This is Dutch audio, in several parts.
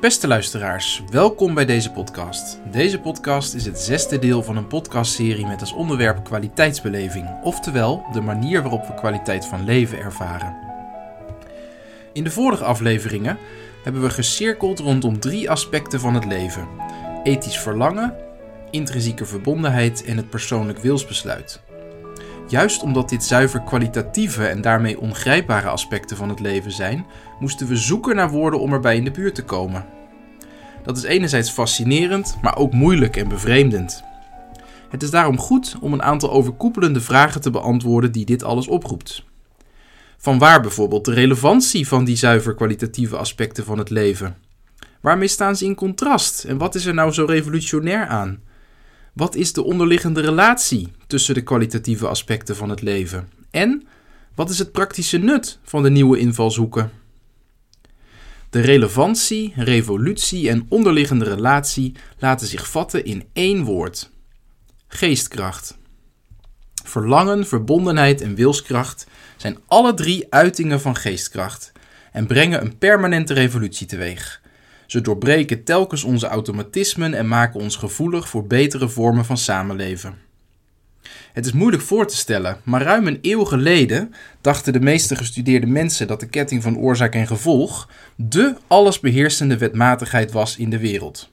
Beste luisteraars, welkom bij deze podcast. Deze podcast is het zesde deel van een podcastserie met als onderwerp kwaliteitsbeleving, oftewel de manier waarop we kwaliteit van leven ervaren. In de vorige afleveringen hebben we gecirkeld rondom drie aspecten van het leven: ethisch verlangen, intrinsieke verbondenheid en het persoonlijk wilsbesluit. Juist omdat dit zuiver kwalitatieve en daarmee ongrijpbare aspecten van het leven zijn, moesten we zoeken naar woorden om erbij in de buurt te komen. Dat is enerzijds fascinerend, maar ook moeilijk en bevreemdend. Het is daarom goed om een aantal overkoepelende vragen te beantwoorden die dit alles oproept. Vanwaar bijvoorbeeld de relevantie van die zuiver kwalitatieve aspecten van het leven? Waarmee staan ze in contrast en wat is er nou zo revolutionair aan? Wat is de onderliggende relatie tussen de kwalitatieve aspecten van het leven? En wat is het praktische nut van de nieuwe invalshoeken? De relevantie, revolutie en onderliggende relatie laten zich vatten in één woord: geestkracht. Verlangen, verbondenheid en wilskracht zijn alle drie uitingen van geestkracht en brengen een permanente revolutie teweeg. Ze doorbreken telkens onze automatismen en maken ons gevoelig voor betere vormen van samenleven. Het is moeilijk voor te stellen, maar ruim een eeuw geleden dachten de meeste gestudeerde mensen dat de ketting van oorzaak en gevolg de allesbeheersende wetmatigheid was in de wereld.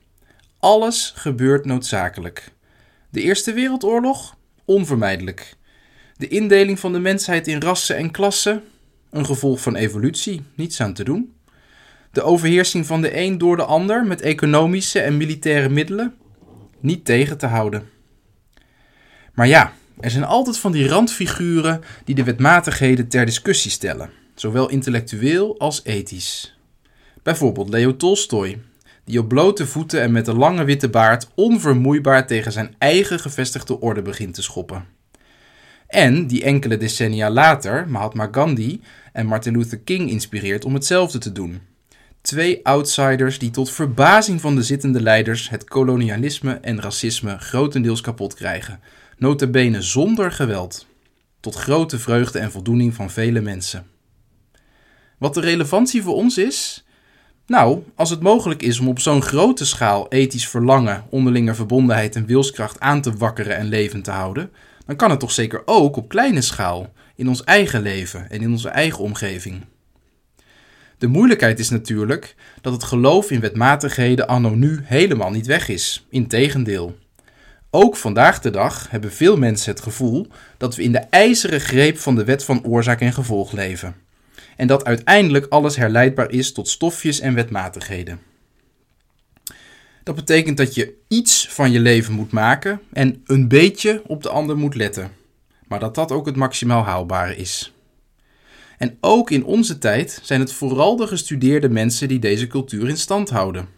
Alles gebeurt noodzakelijk. De Eerste Wereldoorlog? Onvermijdelijk. De indeling van de mensheid in rassen en klassen? Een gevolg van evolutie, niets aan te doen. De overheersing van de een door de ander met economische en militaire middelen? Niet tegen te houden. Maar ja, er zijn altijd van die randfiguren die de wetmatigheden ter discussie stellen, zowel intellectueel als ethisch. Bijvoorbeeld Leo Tolstoy, die op blote voeten en met een lange witte baard onvermoeibaar tegen zijn eigen gevestigde orde begint te schoppen. En die enkele decennia later Mahatma Gandhi en Martin Luther King inspireert om hetzelfde te doen. Twee outsiders die tot verbazing van de zittende leiders het kolonialisme en racisme grotendeels kapot krijgen, notabene zonder geweld, tot grote vreugde en voldoening van vele mensen. Wat de relevantie voor ons is? Nou, als het mogelijk is om op zo'n grote schaal ethisch verlangen, onderlinge verbondenheid en wilskracht aan te wakkeren en levend te houden, dan kan het toch zeker ook op kleine schaal, in ons eigen leven en in onze eigen omgeving. De moeilijkheid is natuurlijk dat het geloof in wetmatigheden anno nu helemaal niet weg is. Integendeel. Ook vandaag de dag hebben veel mensen het gevoel dat we in de ijzeren greep van de wet van oorzaak en gevolg leven. En dat uiteindelijk alles herleidbaar is tot stofjes en wetmatigheden. Dat betekent dat je iets van je leven moet maken en een beetje op de ander moet letten. Maar dat dat ook het maximaal haalbare is. En ook in onze tijd zijn het vooral de gestudeerde mensen die deze cultuur in stand houden.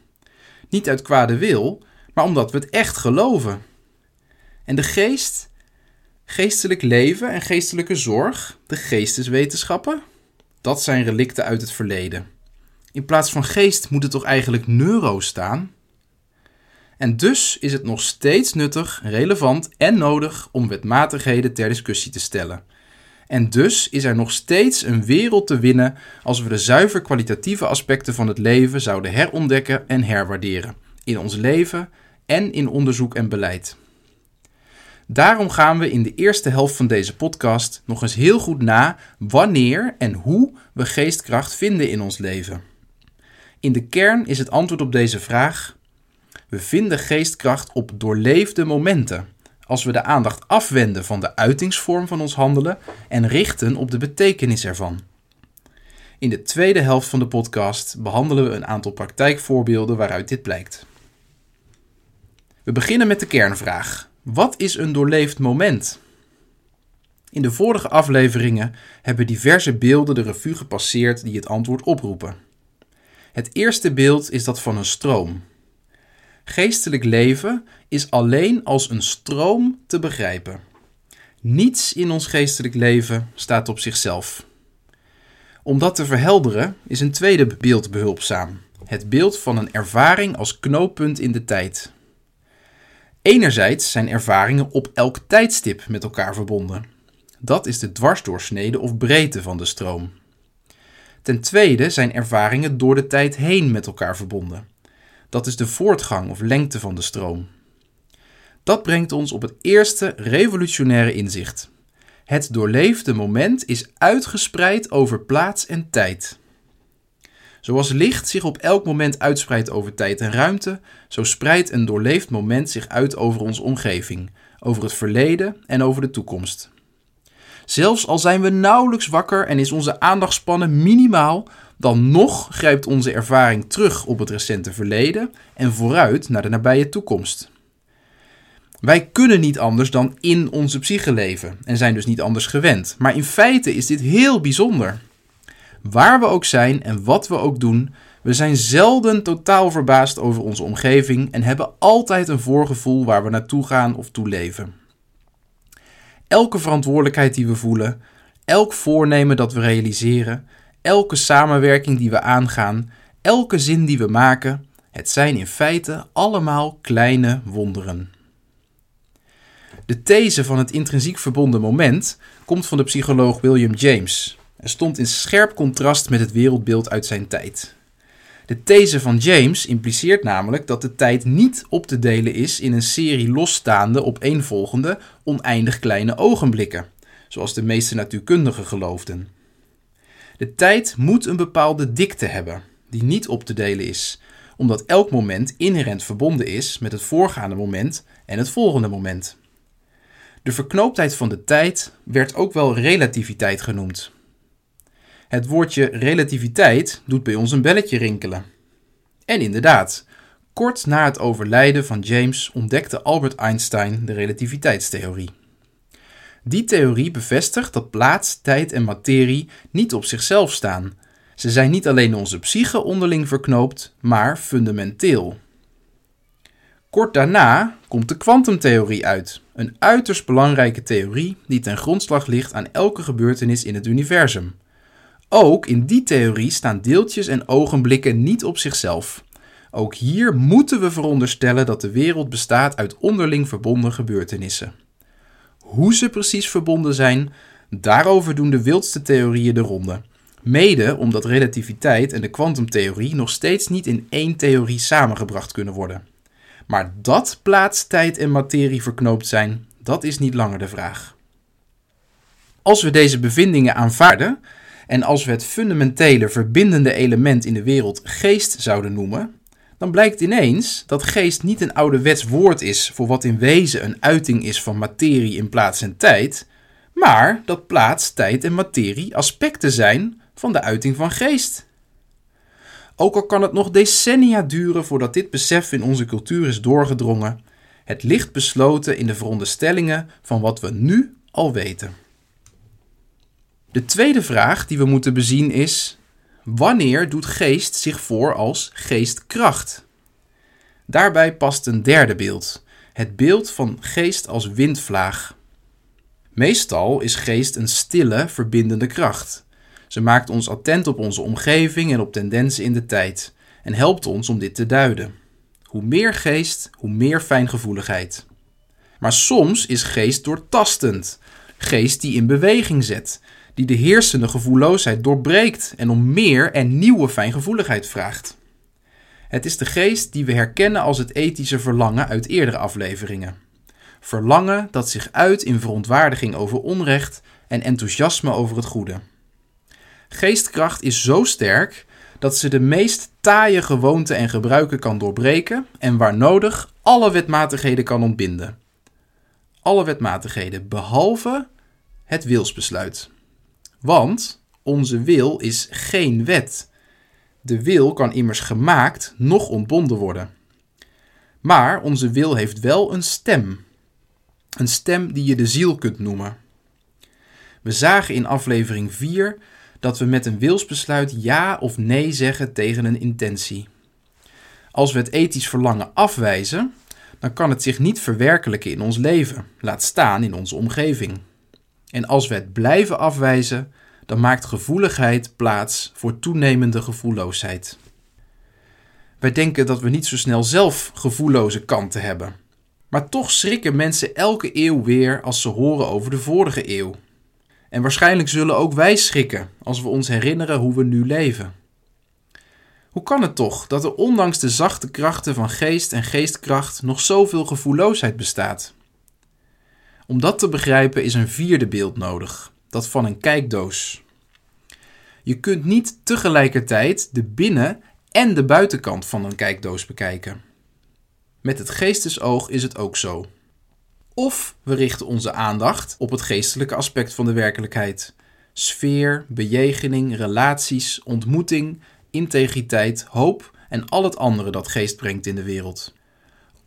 Niet uit kwade wil, maar omdat we het echt geloven. En de geest, geestelijk leven en geestelijke zorg, de geesteswetenschappen, dat zijn relicten uit het verleden. In plaats van geest moet het toch eigenlijk neuro staan? En dus is het nog steeds nuttig, relevant en nodig om wetmatigheden ter discussie te stellen. En dus is er nog steeds een wereld te winnen als we de zuiver kwalitatieve aspecten van het leven zouden herontdekken en herwaarderen. In ons leven en in onderzoek en beleid. Daarom gaan we in de eerste helft van deze podcast nog eens heel goed na wanneer en hoe we geestkracht vinden in ons leven. In de kern is het antwoord op deze vraag: we vinden geestkracht op doorleefde momenten, als we de aandacht afwenden van de uitingsvorm van ons handelen en richten op de betekenis ervan. In de tweede helft van de podcast behandelen we een aantal praktijkvoorbeelden waaruit dit blijkt. We beginnen met de kernvraag. Wat is een doorleefd moment? In de vorige afleveringen hebben diverse beelden de revue gepasseerd die het antwoord oproepen. Het eerste beeld is dat van een stroom. Geestelijk leven is alleen als een stroom te begrijpen. Niets in ons geestelijk leven staat op zichzelf. Om dat te verhelderen is een tweede beeld behulpzaam: het beeld van een ervaring als knooppunt in de tijd. Enerzijds zijn ervaringen op elk tijdstip met elkaar verbonden. Dat is de dwarsdoorsnede of breedte van de stroom. Ten tweede zijn ervaringen door de tijd heen met elkaar verbonden. Dat is de voortgang of lengte van de stroom. Dat brengt ons op het eerste revolutionaire inzicht. Het doorleefde moment is uitgespreid over plaats en tijd. Zoals licht zich op elk moment uitspreidt over tijd en ruimte, zo spreidt een doorleefd moment zich uit over onze omgeving, over het verleden en over de toekomst. Zelfs al zijn we nauwelijks wakker en is onze aandachtspannen minimaal, dan nog grijpt onze ervaring terug op het recente verleden en vooruit naar de nabije toekomst. Wij kunnen niet anders dan in onze psyche leven en zijn dus niet anders gewend. Maar in feite is dit heel bijzonder. Waar we ook zijn en wat we ook doen, we zijn zelden totaal verbaasd over onze omgeving en hebben altijd een voorgevoel waar we naartoe gaan of toe leven. Elke verantwoordelijkheid die we voelen, elk voornemen dat we realiseren, elke samenwerking die we aangaan, elke zin die we maken, het zijn in feite allemaal kleine wonderen. De these van het intrinsiek verbonden moment komt van de psycholoog William James en stond in scherp contrast met het wereldbeeld uit zijn tijd. De these van James impliceert namelijk dat de tijd niet op te delen is in een serie losstaande opeenvolgende oneindig kleine ogenblikken, zoals de meeste natuurkundigen geloofden. De tijd moet een bepaalde dikte hebben, die niet op te delen is, omdat elk moment inherent verbonden is met het voorgaande moment en het volgende moment. De verknooptheid van de tijd werd ook wel relativiteit genoemd. Het woordje relativiteit doet bij ons een belletje rinkelen. En inderdaad, kort na het overlijden van James ontdekte Albert Einstein de relativiteitstheorie. Die theorie bevestigt dat plaats, tijd en materie niet op zichzelf staan. Ze zijn niet alleen onze psyche onderling verknoopt, maar fundamenteel. Kort daarna komt de kwantumtheorie uit, een uiterst belangrijke theorie die ten grondslag ligt aan elke gebeurtenis in het universum. Ook in die theorie staan deeltjes en ogenblikken niet op zichzelf. Ook hier moeten we veronderstellen dat de wereld bestaat uit onderling verbonden gebeurtenissen. Hoe ze precies verbonden zijn, daarover doen de wildste theorieën de ronde. Mede omdat relativiteit en de kwantumtheorie nog steeds niet in één theorie samengebracht kunnen worden. Maar dat plaats, tijd en materie verknoopt zijn, dat is niet langer de vraag. Als we deze bevindingen aanvaarden en als we het fundamentele verbindende element in de wereld geest zouden noemen, dan blijkt ineens dat geest niet een ouderwets woord is voor wat in wezen een uiting is van materie in plaats en tijd, maar dat plaats, tijd en materie aspecten zijn van de uiting van geest. Ook al kan het nog decennia duren voordat dit besef in onze cultuur is doorgedrongen, het ligt besloten in de veronderstellingen van wat we nu al weten. De tweede vraag die we moeten bezien is: wanneer doet geest zich voor als geestkracht? Daarbij past een derde beeld, het beeld van geest als windvlaag. Meestal is geest een stille, verbindende kracht. Ze maakt ons attent op onze omgeving en op tendensen in de tijd en helpt ons om dit te duiden. Hoe meer geest, hoe meer fijngevoeligheid. Maar soms is geest doortastend, geest die in beweging zet, die de heersende gevoelloosheid doorbreekt en om meer en nieuwe fijngevoeligheid vraagt. Het is de geest die we herkennen als het ethische verlangen uit eerdere afleveringen. Verlangen dat zich uit in verontwaardiging over onrecht en enthousiasme over het goede. Geestkracht is zo sterk dat ze de meest taaie gewoonten en gebruiken kan doorbreken en waar nodig alle wetmatigheden kan ontbinden. Alle wetmatigheden behalve het wilsbesluit. Want onze wil is geen wet. De wil kan immers gemaakt, nog ontbonden worden. Maar onze wil heeft wel een stem. Een stem die je de ziel kunt noemen. We zagen in aflevering 4 dat we met een wilsbesluit ja of nee zeggen tegen een intentie. Als we het ethisch verlangen afwijzen, dan kan het zich niet verwerkelijken in ons leven, laat staan in onze omgeving. En als we het blijven afwijzen, dan maakt gevoeligheid plaats voor toenemende gevoelloosheid. Wij denken dat we niet zo snel zelf gevoelloze kanten hebben. Maar toch schrikken mensen elke eeuw weer als ze horen over de vorige eeuw. En waarschijnlijk zullen ook wij schrikken als we ons herinneren hoe we nu leven. Hoe kan het toch dat er ondanks de zachte krachten van geest en geestkracht nog zoveel gevoelloosheid bestaat? Om dat te begrijpen is een vierde beeld nodig, dat van een kijkdoos. Je kunt niet tegelijkertijd de binnen- en de buitenkant van een kijkdoos bekijken. Met het geestesoog is het ook zo. Of we richten onze aandacht op het geestelijke aspect van de werkelijkheid. Sfeer, bejegening, relaties, ontmoeting, integriteit, hoop en al het andere dat geest brengt in de wereld.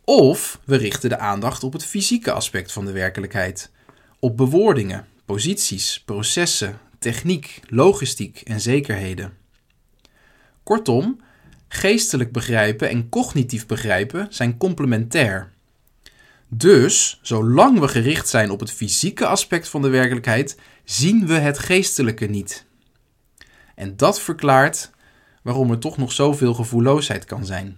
Of we richten de aandacht op het fysieke aspect van de werkelijkheid. Op bewoordingen, posities, processen, techniek, logistiek en zekerheden. Kortom, geestelijk begrijpen en cognitief begrijpen zijn complementair. Dus, zolang we gericht zijn op het fysieke aspect van de werkelijkheid, zien we het geestelijke niet. En dat verklaart waarom er toch nog zoveel gevoelloosheid kan zijn.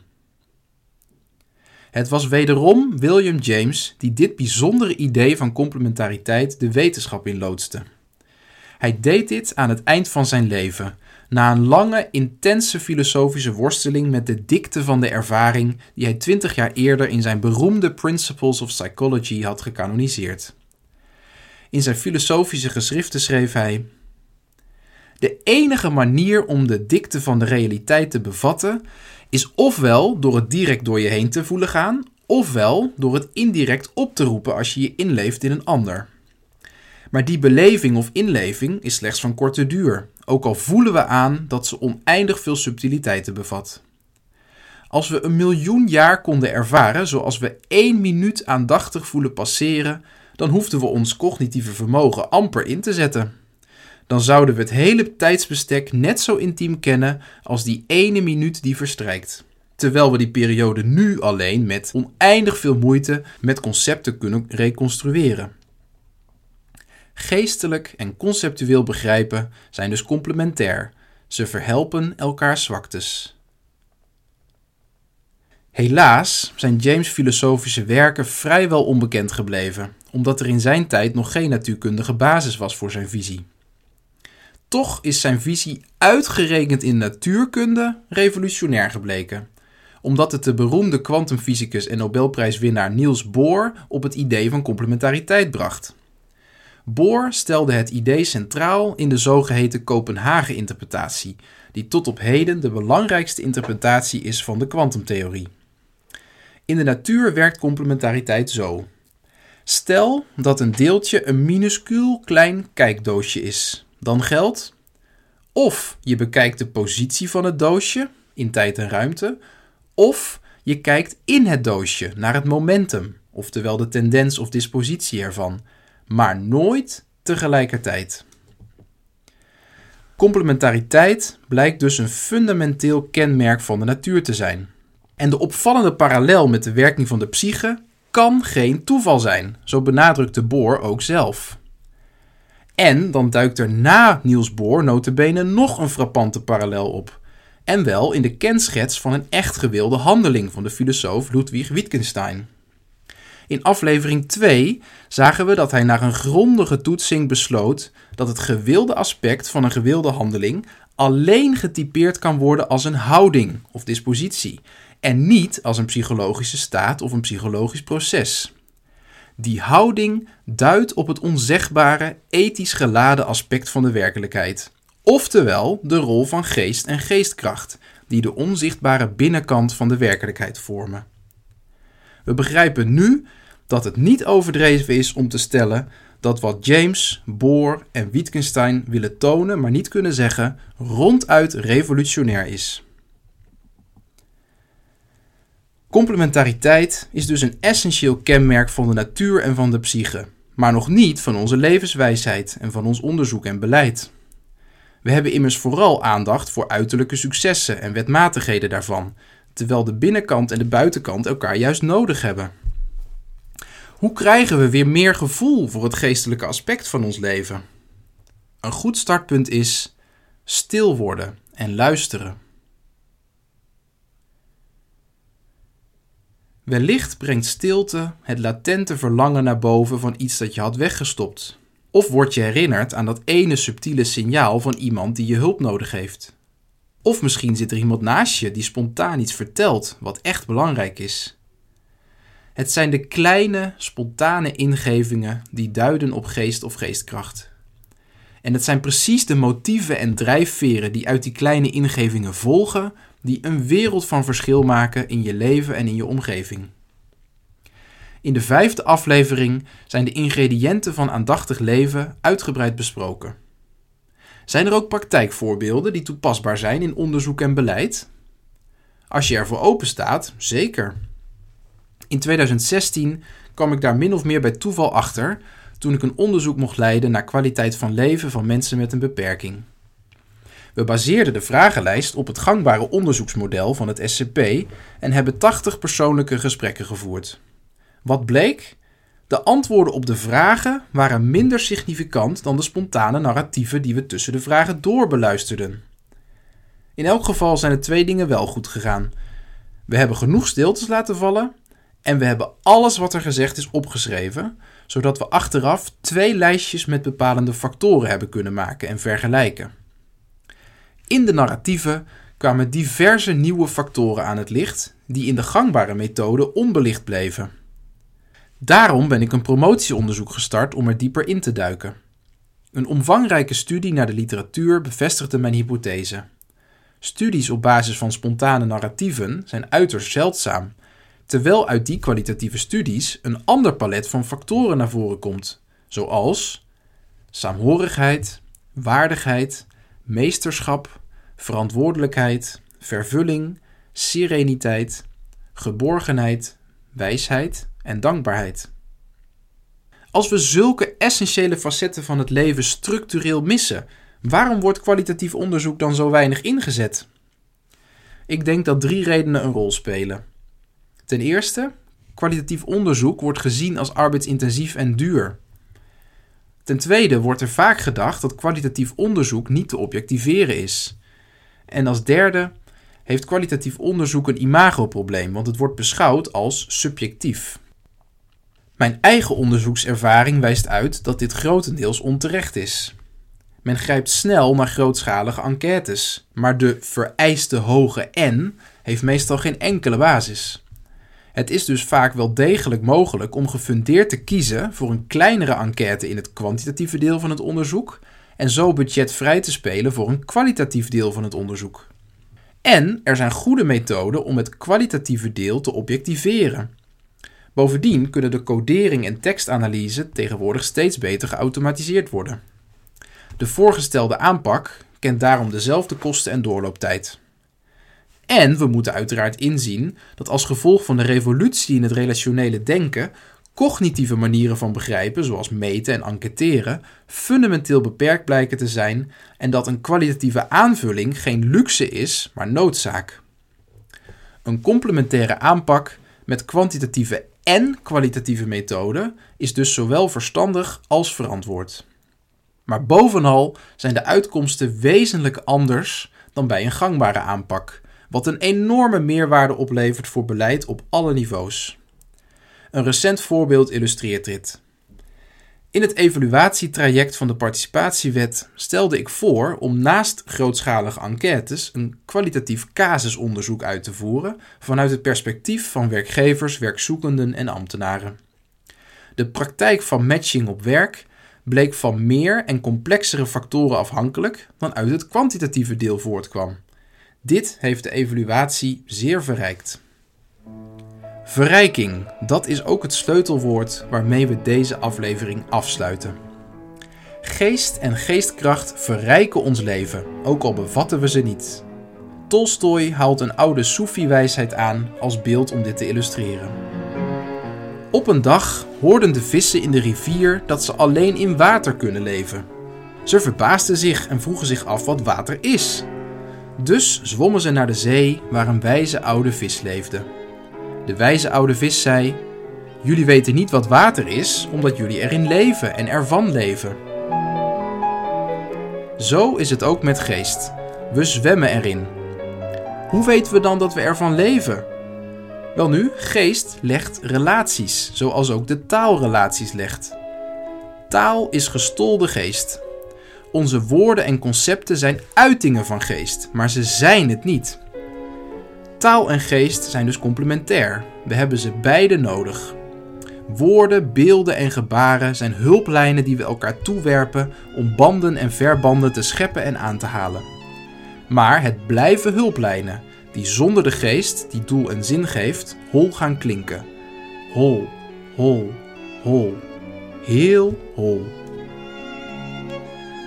Het was wederom William James die dit bijzondere idee van complementariteit de wetenschap inloodste. Hij deed dit aan het eind van zijn leven, na een lange, intense filosofische worsteling met de dikte van de ervaring die hij twintig jaar eerder in zijn beroemde Principles of Psychology had gecanoniseerd. In zijn filosofische geschriften schreef hij: De enige manier om de dikte van de realiteit te bevatten is ofwel door het direct door je heen te voelen gaan, ofwel door het indirect op te roepen als je je inleeft in een ander. Maar die beleving of inleving is slechts van korte duur, ook al voelen we aan dat ze oneindig veel subtiliteiten bevat. Als we een miljoen jaar konden ervaren zoals we één minuut aandachtig voelen passeren, dan hoefden we ons cognitieve vermogen amper in te zetten. Dan zouden we het hele tijdsbestek net zo intiem kennen als die ene minuut die verstrijkt. Terwijl we die periode nu alleen met oneindig veel moeite met concepten kunnen reconstrueren. Geestelijk en conceptueel begrijpen zijn dus complementair. Ze verhelpen elkaars zwaktes. Helaas zijn James' filosofische werken vrijwel onbekend gebleven, omdat er in zijn tijd nog geen natuurkundige basis was voor zijn visie. Toch is zijn visie uitgerekend in natuurkunde revolutionair gebleken, omdat het de beroemde kwantumfysicus en Nobelprijswinnaar Niels Bohr op het idee van complementariteit bracht. Bohr stelde het idee centraal in de zogeheten Kopenhagen-interpretatie, die tot op heden de belangrijkste interpretatie is van de kwantumtheorie. In de natuur werkt complementariteit zo. Stel dat een deeltje een minuscuul klein kijkdoosje is. Dan geldt of je bekijkt de positie van het doosje in tijd en ruimte, of je kijkt in het doosje naar het momentum, oftewel de tendens of dispositie ervan maar nooit tegelijkertijd. Complementariteit blijkt dus een fundamenteel kenmerk van de natuur te zijn. En de opvallende parallel met de werking van de psyche kan geen toeval zijn, zo benadrukt de Bohr ook zelf. En dan duikt er na Niels Bohr notabene nog een frappante parallel op. En wel in de kenschets van een echt gewilde handeling van de filosoof Ludwig Wittgenstein. In aflevering 2 zagen we dat hij na een grondige toetsing besloot dat het gewilde aspect van een gewilde handeling alleen getypeerd kan worden als een houding of dispositie en niet als een psychologische staat of een psychologisch proces. Die houding duidt op het onzegbare, ethisch geladen aspect van de werkelijkheid, oftewel de rol van geest en geestkracht, die de onzichtbare binnenkant van de werkelijkheid vormen. We begrijpen nu dat het niet overdreven is om te stellen dat wat James, Bohr en Wittgenstein willen tonen, maar niet kunnen zeggen, ronduit revolutionair is. Complementariteit is dus een essentieel kenmerk van de natuur en van de psyche, maar nog niet van onze levenswijsheid en van ons onderzoek en beleid. We hebben immers vooral aandacht voor uiterlijke successen en wetmatigheden daarvan, terwijl de binnenkant en de buitenkant elkaar juist nodig hebben. Hoe krijgen we weer meer gevoel voor het geestelijke aspect van ons leven? Een goed startpunt is stil worden en luisteren. Wellicht brengt stilte het latente verlangen naar boven van iets dat je had weggestopt. Of word je herinnerd aan dat ene subtiele signaal van iemand die je hulp nodig heeft. Of misschien zit er iemand naast je die spontaan iets vertelt wat echt belangrijk is. Het zijn de kleine, spontane ingevingen die duiden op geest of geestkracht. En het zijn precies de motieven en drijfveren die uit die kleine ingevingen volgen, die een wereld van verschil maken in je leven en in je omgeving. In de vijfde aflevering zijn de ingrediënten van aandachtig leven uitgebreid besproken. Zijn er ook praktijkvoorbeelden die toepasbaar zijn in onderzoek en beleid? Als je ervoor open staat, zeker. In 2016 kwam ik daar min of meer bij toeval achter toen ik een onderzoek mocht leiden naar kwaliteit van leven van mensen met een beperking. We baseerden de vragenlijst op het gangbare onderzoeksmodel van het SCP en hebben 80 persoonlijke gesprekken gevoerd. Wat bleek? De antwoorden op de vragen waren minder significant dan de spontane narratieven die we tussen de vragen door beluisterden. In elk geval zijn er twee dingen wel goed gegaan. We hebben genoeg stiltes laten vallen en we hebben alles wat er gezegd is opgeschreven, zodat we achteraf twee lijstjes met bepalende factoren hebben kunnen maken en vergelijken. In de narratieven kwamen diverse nieuwe factoren aan het licht die in de gangbare methode onbelicht bleven. Daarom ben ik een promotieonderzoek gestart om er dieper in te duiken. Een omvangrijke studie naar de literatuur bevestigde mijn hypothese. Studies op basis van spontane narratieven zijn uiterst zeldzaam, terwijl uit die kwalitatieve studies een ander palet van factoren naar voren komt, zoals saamhorigheid, waardigheid, meesterschap, verantwoordelijkheid, vervulling, sereniteit, geborgenheid, wijsheid en dankbaarheid. Als we zulke essentiële facetten van het leven structureel missen, waarom wordt kwalitatief onderzoek dan zo weinig ingezet? Ik denk dat drie redenen een rol spelen. Ten eerste, kwalitatief onderzoek wordt gezien als arbeidsintensief en duur. Ten tweede wordt er vaak gedacht dat kwalitatief onderzoek niet te objectiveren is. En als derde heeft kwalitatief onderzoek een imagoprobleem, want het wordt beschouwd als subjectief. Mijn eigen onderzoekservaring wijst uit dat dit grotendeels onterecht is. Men grijpt snel naar grootschalige enquêtes, maar de vereiste hoge N heeft meestal geen enkele basis. Het is dus vaak wel degelijk mogelijk om gefundeerd te kiezen voor een kleinere enquête in het kwantitatieve deel van het onderzoek en zo budgetvrij te spelen voor een kwalitatief deel van het onderzoek. En er zijn goede methoden om het kwalitatieve deel te objectiveren. Bovendien kunnen de codering en tekstanalyse tegenwoordig steeds beter geautomatiseerd worden. De voorgestelde aanpak kent daarom dezelfde kosten en doorlooptijd. En we moeten uiteraard inzien dat als gevolg van de revolutie in het relationele denken cognitieve manieren van begrijpen, zoals meten en enquêteren, fundamenteel beperkt blijken te zijn en dat een kwalitatieve aanvulling geen luxe is, maar noodzaak. Een complementaire aanpak met kwantitatieve en kwalitatieve methoden is dus zowel verstandig als verantwoord. Maar bovenal zijn de uitkomsten wezenlijk anders dan bij een gangbare aanpak, wat een enorme meerwaarde oplevert voor beleid op alle niveaus. Een recent voorbeeld illustreert dit. In het evaluatietraject van de participatiewet stelde ik voor om naast grootschalige enquêtes een kwalitatief casusonderzoek uit te voeren vanuit het perspectief van werkgevers, werkzoekenden en ambtenaren. De praktijk van matching op werk bleek van meer en complexere factoren afhankelijk dan uit het kwantitatieve deel voortkwam. Dit heeft de evaluatie zeer verrijkt. Verrijking, dat is ook het sleutelwoord waarmee we deze aflevering afsluiten. Geest en geestkracht verrijken ons leven, ook al bevatten we ze niet. Tolstoy haalt een oude Soefi-wijsheid aan als beeld om dit te illustreren. Op een dag hoorden de vissen in de rivier dat ze alleen in water kunnen leven. Ze verbaasden zich en vroegen zich af wat water is. Dus zwommen ze naar de zee waar een wijze oude vis leefde. De wijze oude vis zei: Jullie weten niet wat water is, omdat jullie erin leven en ervan leven. Zo is het ook met geest. We zwemmen erin. Hoe weten we dan dat we ervan leven? Welnu, geest legt relaties, zoals ook de taal relaties legt. Taal is gestolde geest. Onze woorden en concepten zijn uitingen van geest, maar ze zijn het niet. Taal en geest zijn dus complementair. We hebben ze beide nodig. Woorden, beelden en gebaren zijn hulplijnen die we elkaar toewerpen om banden en verbanden te scheppen en aan te halen. Maar het blijven hulplijnen die zonder de geest, die doel en zin geeft, hol gaan klinken. Hol, hol, hol. Heel hol.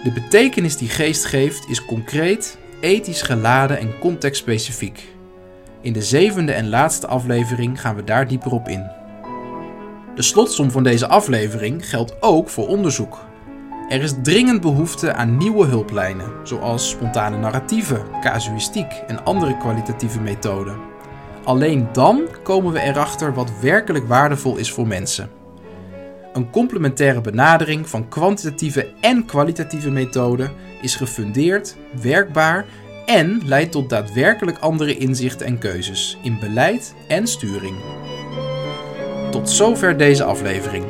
De betekenis die geest geeft is concreet, ethisch geladen en contextspecifiek. In de zevende en laatste aflevering gaan we daar dieper op in. De slotsom van deze aflevering geldt ook voor onderzoek. Er is dringend behoefte aan nieuwe hulplijnen, zoals spontane narratieven, casuïstiek en andere kwalitatieve methoden. Alleen dan komen we erachter wat werkelijk waardevol is voor mensen. Een complementaire benadering van kwantitatieve en kwalitatieve methoden is gefundeerd, werkbaar en leidt tot daadwerkelijk andere inzichten en keuzes in beleid en sturing. Tot zover deze aflevering.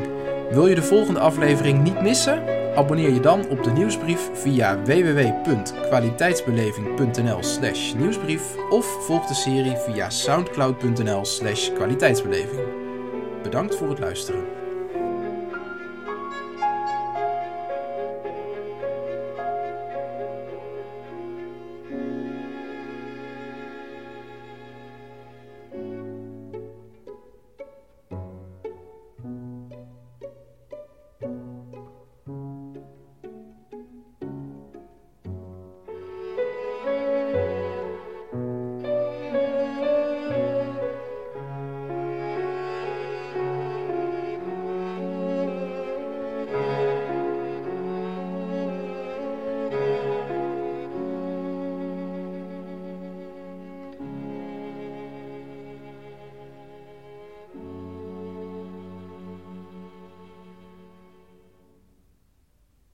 Wil je de volgende aflevering niet missen? Abonneer je dan op de nieuwsbrief via www.kwaliteitsbeleving.nl/slash nieuwsbrief of volg de serie via soundcloud.nl/slash kwaliteitsbeleving. Bedankt voor het luisteren.